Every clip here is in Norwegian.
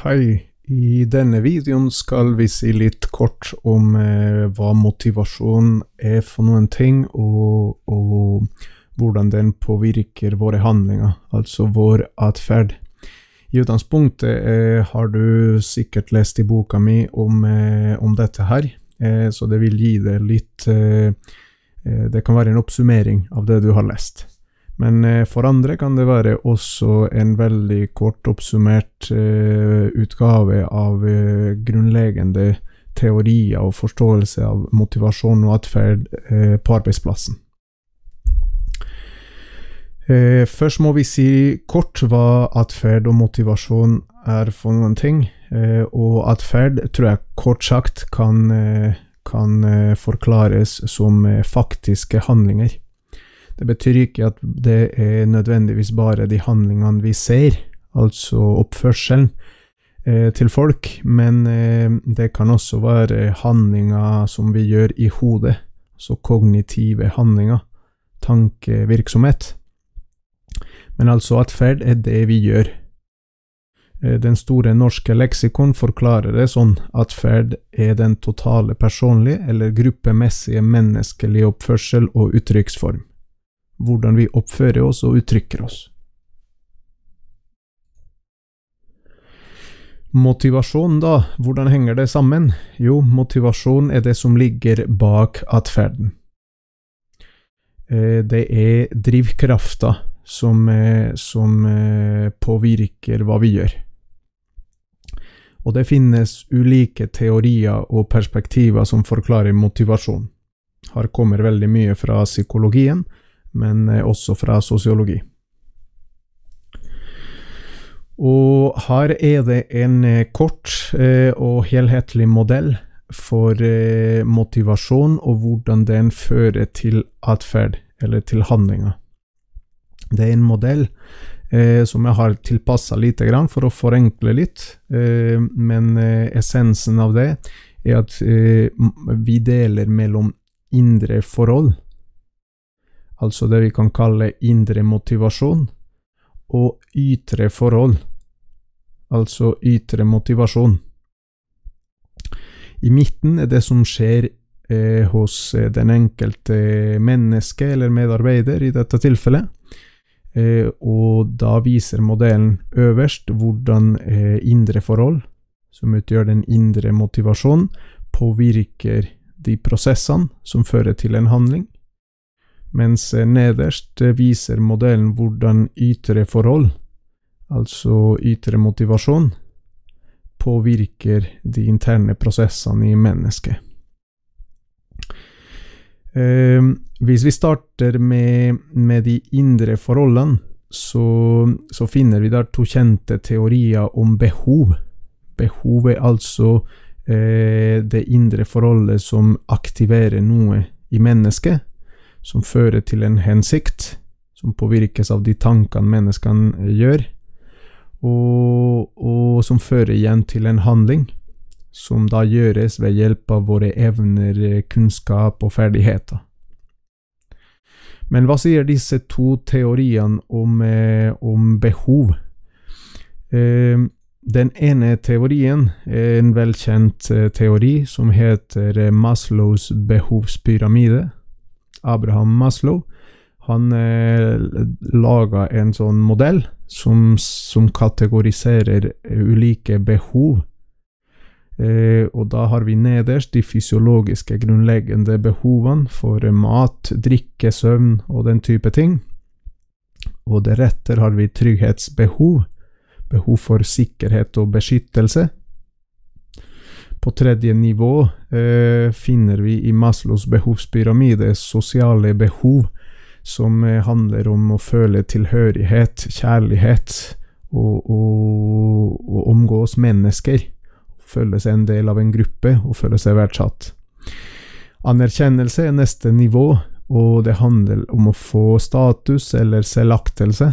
Hei. I denne videoen skal vi si litt kort om eh, hva motivasjon er for noen ting, og, og hvordan den påvirker våre handlinger, altså vår atferd. I utgangspunktet eh, har du sikkert lest i boka mi om, eh, om dette her, eh, så det vil gi deg litt eh, eh, Det kan være en oppsummering av det du har lest. Men eh, for andre kan det være også en veldig kort oppsummert uh, utgave av uh, grunnleggende teorier og forståelse av motivasjon og atferd på arbeidsplassen. først må vi si kort hva atferd og motivasjon er for noen ting. og atferd tror jeg kort sagt kan, kan forklares som faktiske handlinger. Det betyr ikke at det er nødvendigvis bare de handlingene vi ser, altså oppførselen eh, til folk, men eh, det kan også være handlinger som vi gjør i hodet, så kognitive handlinger, tankevirksomhet. Men altså atferd er det vi gjør. Eh, den store norske leksikon forklarer det sånn atferd er den totale personlige eller gruppemessige menneskelige oppførsel og uttrykksform hvordan vi oppfører oss og uttrykker oss. Motivasjon, da, hvordan henger det sammen? Jo, motivasjon er det som ligger bak atferden. Eh, det er drivkrafta som, eh, som eh, påvirker hva vi gjør. Og det finnes ulike teorier og perspektiver som forklarer motivasjon. Her kommer veldig mye fra psykologien, men eh, også fra sosiologi. Og her er det en eh, kort eh, og helhetlig modell for motivasjon og hvordan den fører til atferd, eller til handlinger. Det er en modell som jeg har tilpassa lite grann for å forenkle litt, men essensen av det er at vi deler mellom indre forhold altså det vi kan kalle indre motivasjon, og ytre forhold, altså ytre motivasjon. I midten er det som skjer eh, hos eh, den enkelte menneske eller medarbeider i dette tilfellet. Eh, og da viser modellen øverst hvordan eh, indre forhold, som utgjør den indre motivasjonen, påvirker de prosessene som fører til en handling mens nederst viser modellen hvordan ytre forhold, altså ytre motivasjon, påvirker de interne prosessene i mennesket. Eh, hvis vi starter med, med de indre forholdene, så, så, finner vi der to kjente teorier om behov. Behov er altså eh, det indre forholdet som aktiverer noe i mennesket som fører til en hensikt, som påvirkes av de tankene menneskene gjør, og, og, som fører igjen til en handling, som da gjøres ved hjelp av våre evner, kunnskap og ferdigheter. Men hva sier disse to teoriene om, eh, om behov? Eh, den ene teorien er en velkjent eh, teori som heter Maslows behovspyramide Abraham Maslow, han eh, laga en sånn modell som, som kategoriserer ulike behov. Eh, og da har vi nederst de fysiologiske, grunnleggende behovene for mat, drikke, søvn og den type ting. Og deretter har vi trygghetsbehov, behov for sikkerhet og beskyttelse. På tredje nivå eh, finner vi i Maslows behovspyramide sosiale behov, som eh, handler om å føle tilhørighet, kjærlighet og, og omgås mennesker. Føle seg en del av en gruppe og føle seg verdsatt. Anerkjennelse er neste nivå, og det handler om å få status eller selvaktelse.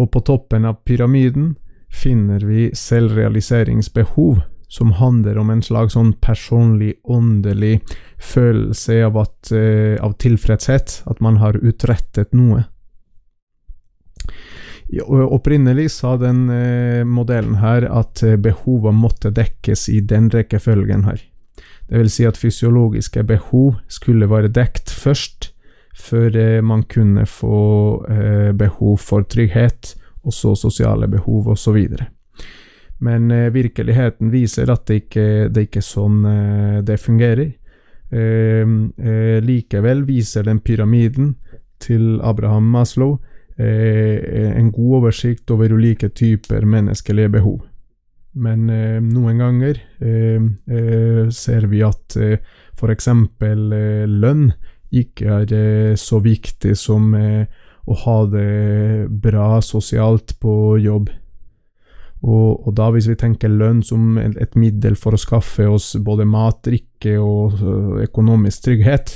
Og på toppen av pyramiden finner vi selvrealiseringsbehov, som handler om en slags sånn personlig, åndelig følelse av, at, uh, av tilfredshet, at man har utrettet noe. Opprinnelig sa den eh, modellen her at behovet måtte dekkes i den rekkefølgen her. Det vil si at fysiologiske behov skulle være dekt først, før eh, man kunne få eh, behov for trygghet, og så sosiale behov osv. Men eh, virkeligheten viser at det ikke, det ikke er sånn eh, det fungerer. Ehm, eh, likevel viser den pyramiden til Abraham Maslow eh, en god oversikt over ulike typer menneskelige behov. Men eh, noen ganger eh, ser vi at eh, f.eks. Eh, lønn ikke er eh, så viktig som å ha det bra sosialt på jobb. Og, og, da hvis vi tenker lønn som et middel for å skaffe oss både mat, drikke og økonomisk trygghet,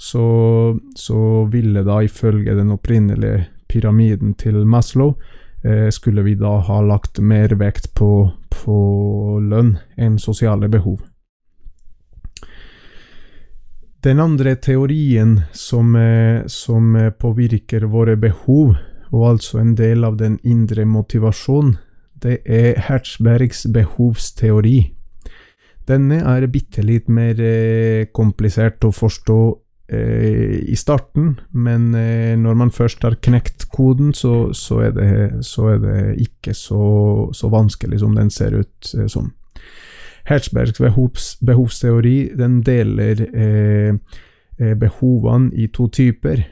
så, så ville da ifølge den opprinnelige pyramiden til Maslow eh, skulle vi da ha lagt mer vekt på, på lønn enn sosiale behov. Den andre teorien som, eh, som påvirker våre behov, og altså en del av den indre motivasjonen, det er Hertzbergs behovsteori. Denne er bitte litt mer eh, komplisert å forstå eh, i starten, men eh, når man først har knekt koden, så, så, er, det, så er, det, ikke så, så, vanskelig som den ser ut som. Hertzbergs behovs, behovsteori den deler eh, behovene i to typer.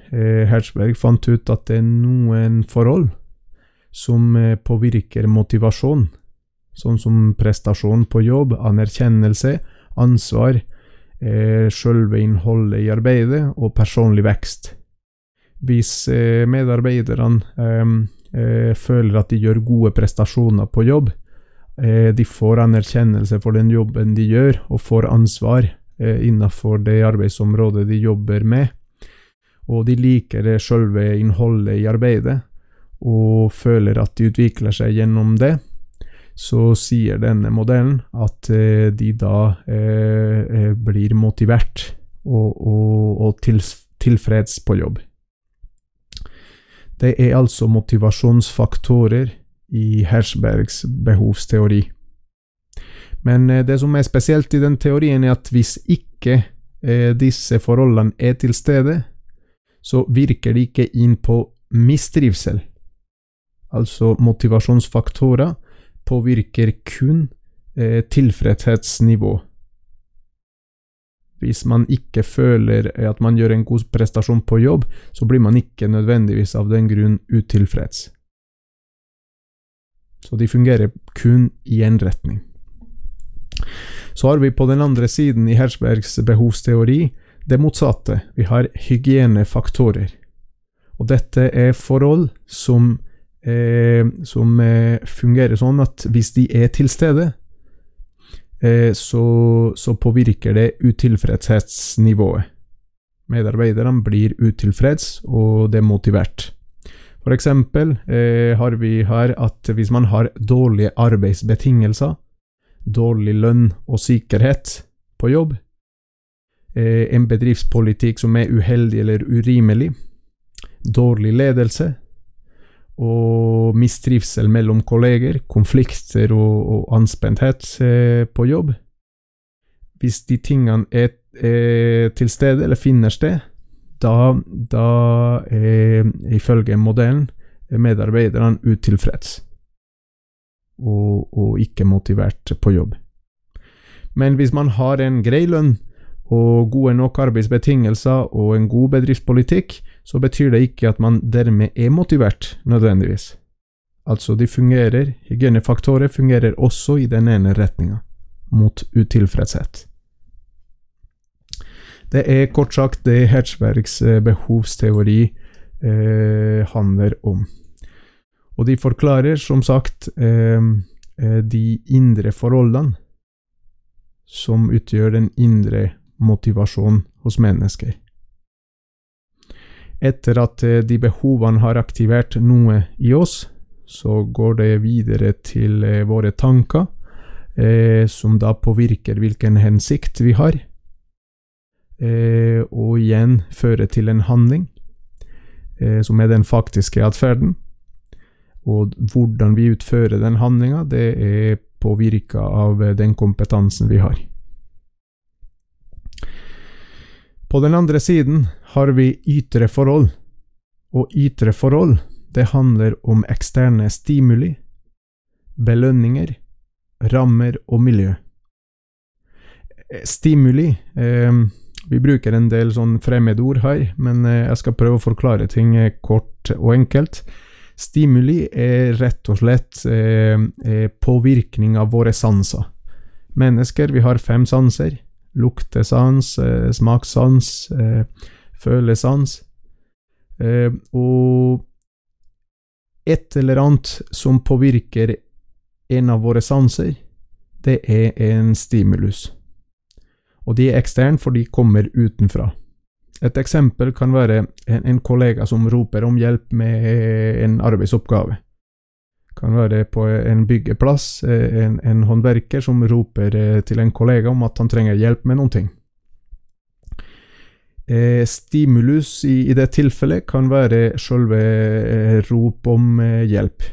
Hertzberg fant ut at det er noen forhold som eh, påvirker motivasjon, sånn som prestasjon på jobb, anerkjennelse, ansvar, eh, selve innholdet i arbeidet og personlig vekst. Hvis eh, medarbeiderne eh, eh, føler at de gjør gode prestasjoner på jobb, eh, de får anerkjennelse for den jobben de gjør, og får ansvar innenfor det arbeidsområdet de jobber med, og de liker selve innholdet i arbeidet, og føler at de utvikler seg gjennom det, så sier denne modellen at eh, de da eh, eh blir motivert og, og, og til, tilfreds på jobb. Det er altså motivasjonsfaktorer i Hersbergs behovsteori. Men eh, det som er spesielt i den teorien, er at hvis ikke disse forholdene er til stede, så virker de ikke inn på mistrivsel altså motivasjonsfaktorer, påvirker kun eh, tilfredshetsnivå. Hvis man ikke føler at man gjør en god prestasjon på jobb, så blir man ikke nødvendigvis av den grunn utilfreds. Så de fungerer kun i én retning. Så har vi på den andre siden i Hersbergs behovsteori det motsatte. Vi har hygienefaktorer. Og dette er forhold som som eh, fungerer sånn at hvis de er til stede, eh, så, så, påvirker det utilfredshetsnivået. Medarbeiderne blir utilfreds og demotivert. For eksempel eh, har vi her at hvis man har dårlige arbeidsbetingelser, dårlig lønn og sikkerhet på jobb, eh, en bedriftspolitikk som er uheldig eller urimelig, dårlig ledelse, og mistrivsel mellom kolleger, konflikter og, og anspenthet eh, på jobb. Hvis de tingene er, er, til stede eller finner sted, da, da er ifølge modellen medarbeiderne utilfreds og, og ikke motivert på jobb. Men hvis man har en grei lønn og gode nok arbeidsbetingelser og en god bedriftspolitikk, så betyr det ikke at man dermed er motivert, nødvendigvis. Altså, de fungerer, hygienefaktorer fungerer også i den ene retninga, mot utilfredshet. Det er kort sagt det Hertzbergs eh, behovsteori eh, handler om. Og de forklarer, som sagt, eh, eh, de indre forholdene som utgjør den indre motivasjonen hos mennesker. Etter at eh, de behovene har aktivert noe i oss, så går det videre til eh, våre tanker, eh, som da påvirker hvilken hensikt vi har, eh, og igjen fører til en handling, eh, som er den faktiske atferden. og hvordan vi utfører den handlinga, det er påvirka av den kompetansen vi har. På den andre siden har vi ytre forhold, og ytre forhold, det handler om eksterne stimuli, belønninger, rammer og miljø. Stimuli eh, Vi bruker en del sånn fremmedord her, men eh, jeg skal prøve å forklare ting eh, kort og enkelt. Stimuli er rett og slett eh, eh, påvirkning av våre sanser. Mennesker, vi har fem sanser. Luktesans, eh, smakssans, følesans. og et eller annet som påvirker en av våre sanser, det er en stimulus og de er eksterne, for de kommer utenfra. Et eksempel kan være en, en, kollega som roper om hjelp med en arbeidsoppgave. Kan være på en byggeplass en, en håndverker som roper eh, til en kollega om at han trenger hjelp med noen ting. Eh, stimulus i, i, det tilfellet kan være selve eh, rop om hjelp.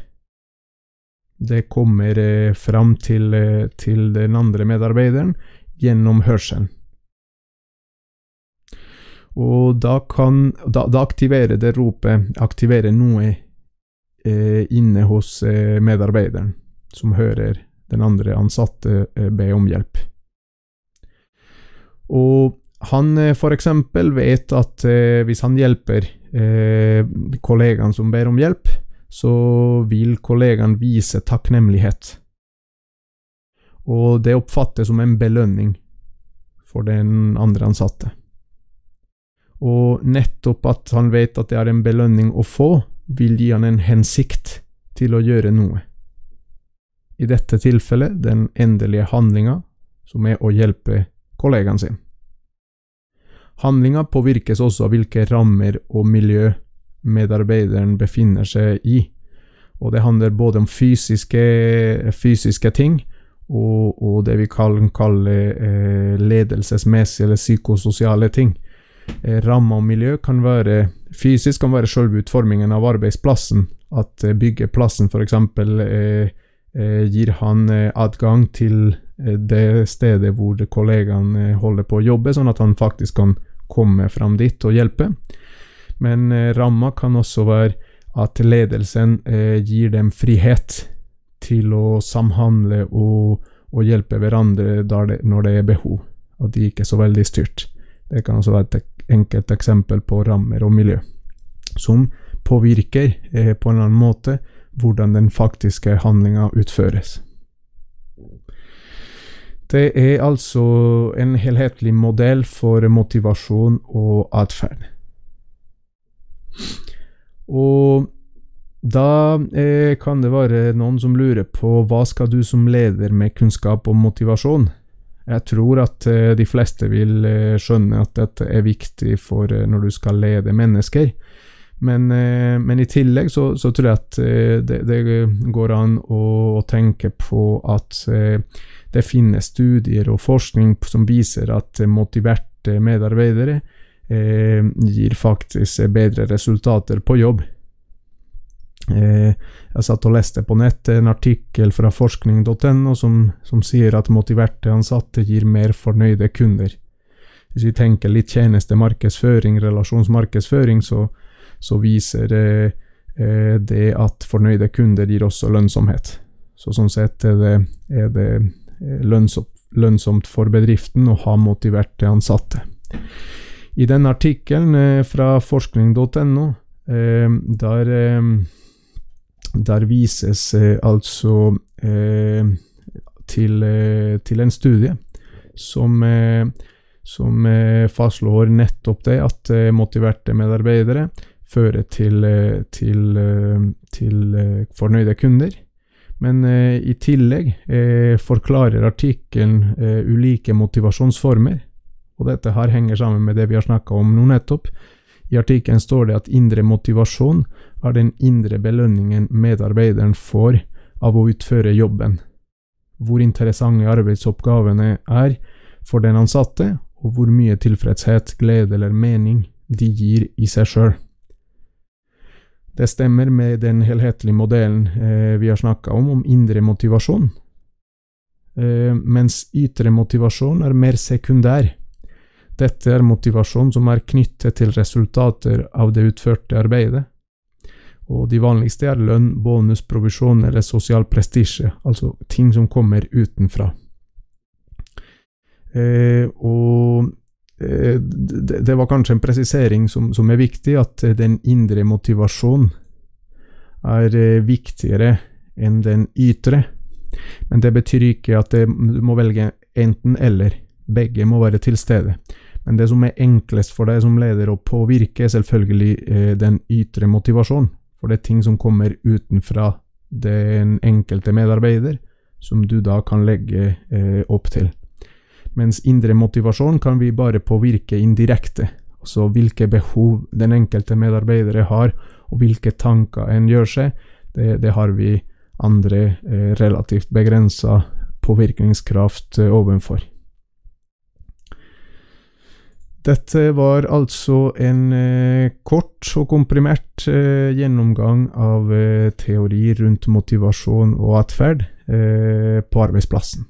Det kommer fram til, til den andre medarbeideren gjennom hørselen. Og da kan Da, da aktiverer det ropet aktiverer noe eh, inne hos eh, medarbeideren, som hører den andre ansatte eh, be om hjelp. Og han f.eks. vet at eh, hvis han hjelper eh, kollegaen som ber om hjelp, så vil kollegaen vise takknemlighet og det oppfattes som en belønning for den andre ansatte. Og nettopp at han vet at det er en belønning å få, vil gi han en hensikt til å gjøre noe. I dette tilfellet den endelige handlinga, som er å hjelpe kollegaen sin. Handlinga påvirkes også av hvilke rammer og miljø medarbeideren befinner seg i, og det handler både om fysiske, fysiske ting og, og det vi kan kalle eh, ledelsesmessige eller psykososiale ting. Eh, om og miljø kan være fysisk, kan være selve utformingen av arbeidsplassen. At eh, byggeplassen f.eks. Eh, eh, gir han adgang til det stedet hvor kollegaen holder på å jobbe, sånn at han faktisk kan komme fram dit og hjelpe. Men ramma kan også være at ledelsen gir dem frihet til å samhandle og, og hjelpe hverandre når det er behov. At de ikke er så veldig styrt. Det kan også være enkelt eksempel på rammer og miljø, som påvirker eh, på en annen måte hvordan den faktiske handlinga utføres. Det er altså en helhetlig modell for motivasjon og atferd. Og da eh, kan det være noen som lurer på hva skal du som leder med kunnskap og motivasjon? Jeg tror at eh, de fleste vil eh, skjønne at dette er viktig for eh, når du skal lede mennesker. Men, eh, men i tillegg så, så, tror jeg at eh, det, det, går an å, å tenke på at det finnes studier og forskning som viser at motiverte medarbeidere gir faktisk bedre resultater på jobb. Eh, jeg satt og leste på nettet en artikkel fra forskning.no som, som, sier at motiverte ansatte gir mer fornøyde kunder. Hvis vi tenker litt tjenestemarkedsføring, relasjonsmarkedsføring, så, så viser eh, eh, det at fornøyde kunder gir også lønnsomhet. Så sånn sett er det, er det eh, lønnsomt, for bedriften å ha motiverte ansatte. I den artikkelen fra forskning.no, der der vises eh, altså eh, til, eh, til, en studie som, som fastslår nettopp det at motiverte medarbeidere fører til, til, til fornøyde kunder. Men i tillegg forklarer artikkelen ulike motivasjonsformer, og dette her henger sammen med det vi har snakka om nå nettopp. I artikkelen står det at indre motivasjon er den indre belønningen medarbeideren får av å utføre jobben. Hvor interessante arbeidsoppgavene er for den ansatte, og hvor mye tilfredshet, glede eller mening de gir i seg sjøl. Det stemmer med den helhetlige modellen eh, vi har snakka om, om indre motivasjon. Eh, mens ytre motivasjon er mer sekundær. Dette er motivasjon som er knyttet til resultater av det utførte arbeidet. Og de vanligste er lønn, bonus, provisjon eller sosial prestisje, altså ting som kommer utenfra. Eh, og eh, det, det, var kanskje en presisering som, som, er viktig, at den indre motivasjonen er eh, viktigere enn den ytre. Men det betyr ikke at det, du må velge enten-eller. Begge må være til stede. Men det som er enklest for deg som leder å påvirke, er selvfølgelig eh, den ytre motivasjonen. For det er ting som kommer utenfra den enkelte medarbeider, som du da kan legge eh, opp til. Mens indre motivasjon kan vi bare påvirke indirekte. Altså hvilke behov den enkelte medarbeidere har, og hvilke tanker en gjør seg. Det, det har vi andre eh, relativt begrensa påvirkningskraft overfor. Dette var altså en eh, kort og komprimert eh, gjennomgang av eh, teori rundt motivasjon og atferd eh, på arbeidsplassen.